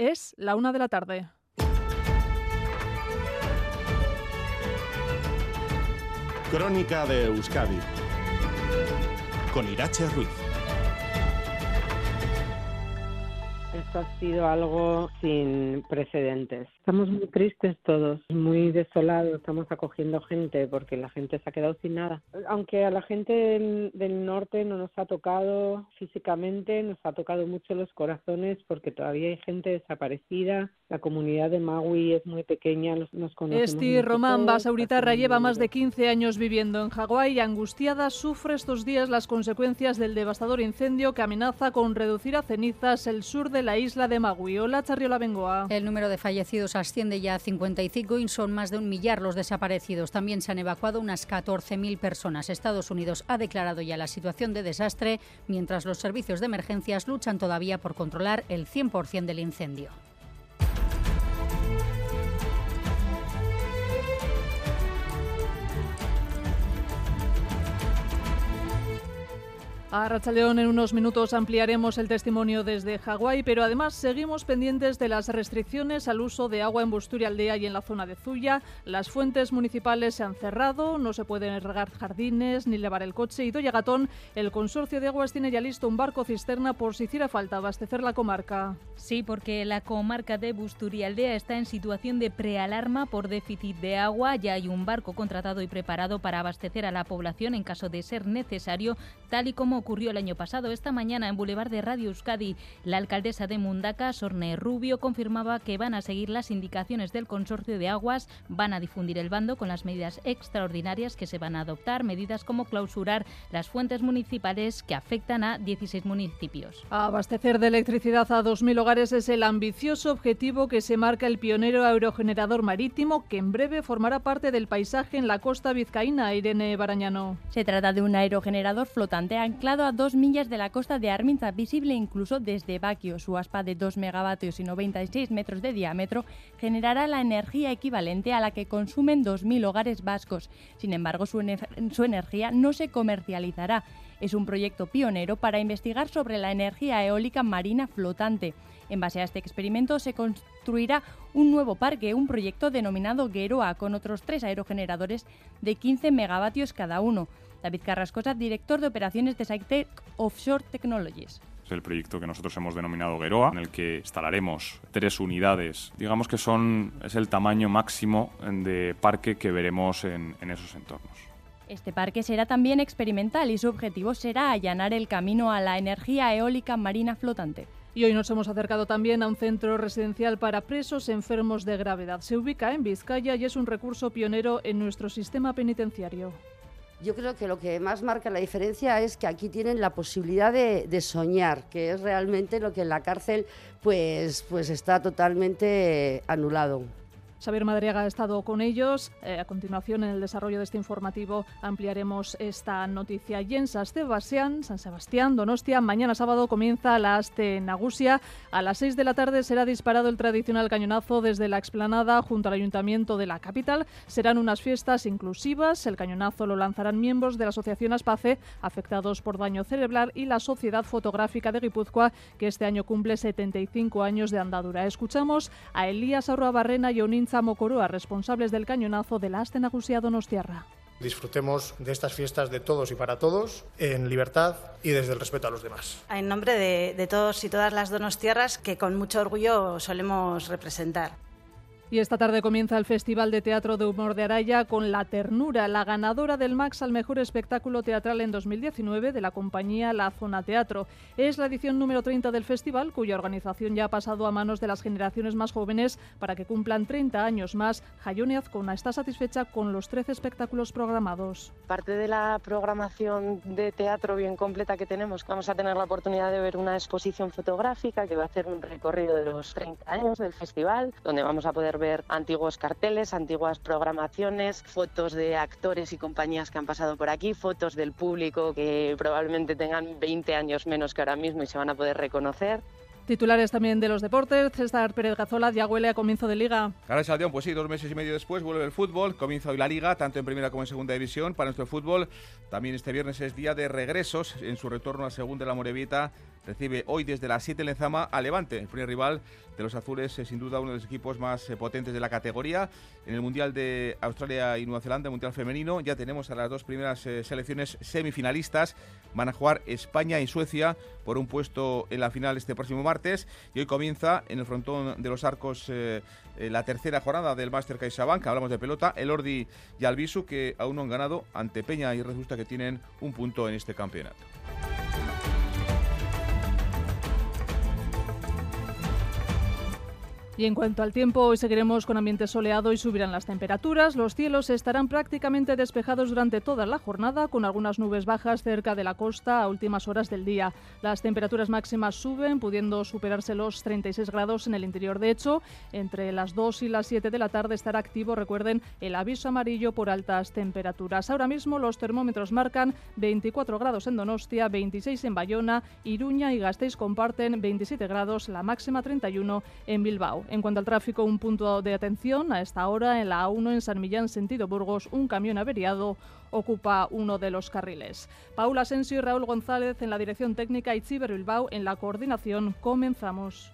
Es la una de la tarde. Crónica de Euskadi con Irache Ruiz. Esto ha sido algo sin precedentes. Estamos muy tristes todos, muy desolados, estamos acogiendo gente porque la gente se ha quedado sin nada. Aunque a la gente del, del, norte no nos ha tocado físicamente, nos ha tocado mucho los corazones porque todavía hay gente desaparecida. La comunidad de Maui es muy pequeña, nos, nos conocemos. Esti Román Basauritarra lleva más de 15 años viviendo en Hawái y angustiada sufre estos días las consecuencias del devastador incendio que amenaza con reducir a cenizas el sur de la isla de Maui. Hola, Charriola Bengoa. El número de fallecidos asciende ya a 55 y son más de un millar los desaparecidos. También se han evacuado unas 14.000 personas. Estados Unidos ha declarado ya la situación de desastre, mientras los servicios de emergencias luchan todavía por controlar el 100% del incendio. A Rachaldeón en unos minutos ampliaremos el testimonio desde Hawái, pero además seguimos pendientes de las restricciones al uso de agua en Busturialdea y en la zona de Zuya. Las fuentes municipales se han cerrado, no se pueden regar jardines ni lavar el coche. Y Doña Gatón, el consorcio de aguas tiene ya listo un barco cisterna por si hiciera falta abastecer la comarca. Sí, porque la comarca de Busturialdea está en situación de prealarma por déficit de agua. Ya hay un barco contratado y preparado para abastecer a la población en caso de ser necesario, tal y como ocurrió el año pasado. Esta mañana en Boulevard de Radio Euskadi, la alcaldesa de Mundaca, Sorne Rubio, confirmaba que van a seguir las indicaciones del consorcio de aguas, van a difundir el bando con las medidas extraordinarias que se van a adoptar, medidas como clausurar las fuentes municipales que afectan a 16 municipios. Abastecer de electricidad a 2.000 hogares es el ambicioso objetivo que se marca el pionero aerogenerador marítimo que en breve formará parte del paisaje en la costa vizcaína, Irene Barañano. Se trata de un aerogenerador flotante a dos millas de la costa de Arminza, visible incluso desde Baquio. Su aspa de 2 megavatios y 96 metros de diámetro generará la energía equivalente a la que consumen 2.000 hogares vascos. Sin embargo, su energía no se comercializará. Es un proyecto pionero para investigar sobre la energía eólica marina flotante. En base a este experimento se construirá un nuevo parque, un proyecto denominado Geroa, con otros tres aerogeneradores de 15 megavatios cada uno. David Carrascosa, director de operaciones de SciTech Offshore Technologies el proyecto que nosotros hemos denominado Geroa, en el que instalaremos tres unidades. Digamos que son es el tamaño máximo de parque que veremos en esos entornos. Este parque será también experimental y su objetivo será allanar el camino a la energía eólica marina flotante. Y hoy nos hemos acercado también a un centro residencial para presos enfermos de gravedad. Se ubica en Vizcaya y es un recurso pionero en nuestro sistema penitenciario. Yo creo que lo que más marca la diferencia es que aquí tienen la posibilidad de, de, soñar, que es realmente lo que en la cárcel pues, pues está totalmente anulado. Xavier Madriaga ha estado con ellos. Eh, a continuación, en el desarrollo de este informativo, ampliaremos esta noticia. Y en San Sebastián, San Sebastián, Donostia, mañana sábado comienza la Aste Nagusia. A las 6 de la tarde será disparado el tradicional cañonazo desde la explanada junto al ayuntamiento de la capital. Serán unas fiestas inclusivas. El cañonazo lo lanzarán miembros de la Asociación Aspace, afectados por daño cerebral, y la Sociedad Fotográfica de Guipúzcoa, que este año cumple 75 años de andadura. Escuchamos a Elías Arroabarrena y Onin Mocoroa, responsables del cañonazo de la Donostiarra. Disfrutemos de estas fiestas de todos y para todos, en libertad y desde el respeto a los demás. En nombre de, de todos y todas las donostiarras que con mucho orgullo solemos representar. Y esta tarde comienza el Festival de Teatro de Humor de Araya con La Ternura, la ganadora del Max al mejor espectáculo teatral en 2019 de la compañía La Zona Teatro. Es la edición número 30 del festival, cuya organización ya ha pasado a manos de las generaciones más jóvenes para que cumplan 30 años más. Jayone Azcona está satisfecha con los 13 espectáculos programados. Parte de la programación de teatro bien completa que tenemos, vamos a tener la oportunidad de ver una exposición fotográfica que va a hacer un recorrido de los 30 años del festival, donde vamos a poder ver antiguos carteles, antiguas programaciones, fotos de actores y compañías que han pasado por aquí, fotos del público que probablemente tengan 20 años menos que ahora mismo y se van a poder reconocer. Titulares también de los deportes. César Pérez Gazola ya huele a comienzo de liga. Cara Saldeón, pues sí, dos meses y medio después vuelve el fútbol. Comienza hoy la liga, tanto en primera como en segunda división. Para nuestro fútbol, también este viernes es día de regresos en su retorno a segunda de la Morevieta recibe hoy desde las 7 en Lezama a Levante. El primer rival de los azules es sin duda uno de los equipos más eh, potentes de la categoría. En el Mundial de Australia y Nueva Zelanda, Mundial Femenino, ya tenemos a las dos primeras eh, selecciones semifinalistas. Van a jugar España y Suecia por un puesto en la final este próximo martes. Y hoy comienza en el frontón de los arcos eh, la tercera jornada del Master CaixaBank. Hablamos de pelota. El Ordi y Albisu que aún no han ganado ante Peña y resulta que tienen un punto en este campeonato. Y en cuanto al tiempo, hoy seguiremos con ambiente soleado y subirán las temperaturas. Los cielos estarán prácticamente despejados durante toda la jornada, con algunas nubes bajas cerca de la costa a últimas horas del día. Las temperaturas máximas suben, pudiendo superarse los 36 grados en el interior. De hecho, entre las 2 y las 7 de la tarde estará activo, recuerden, el aviso amarillo por altas temperaturas. Ahora mismo los termómetros marcan 24 grados en Donostia, 26 en Bayona, Iruña y Gasteiz comparten 27 grados, la máxima 31 en Bilbao. En cuanto al tráfico, un punto de atención a esta hora en la A1 en San Millán, sentido Burgos, un camión averiado ocupa uno de los carriles. Paula Asensio y Raúl González en la dirección técnica y Ciber Bilbao en la coordinación. Comenzamos.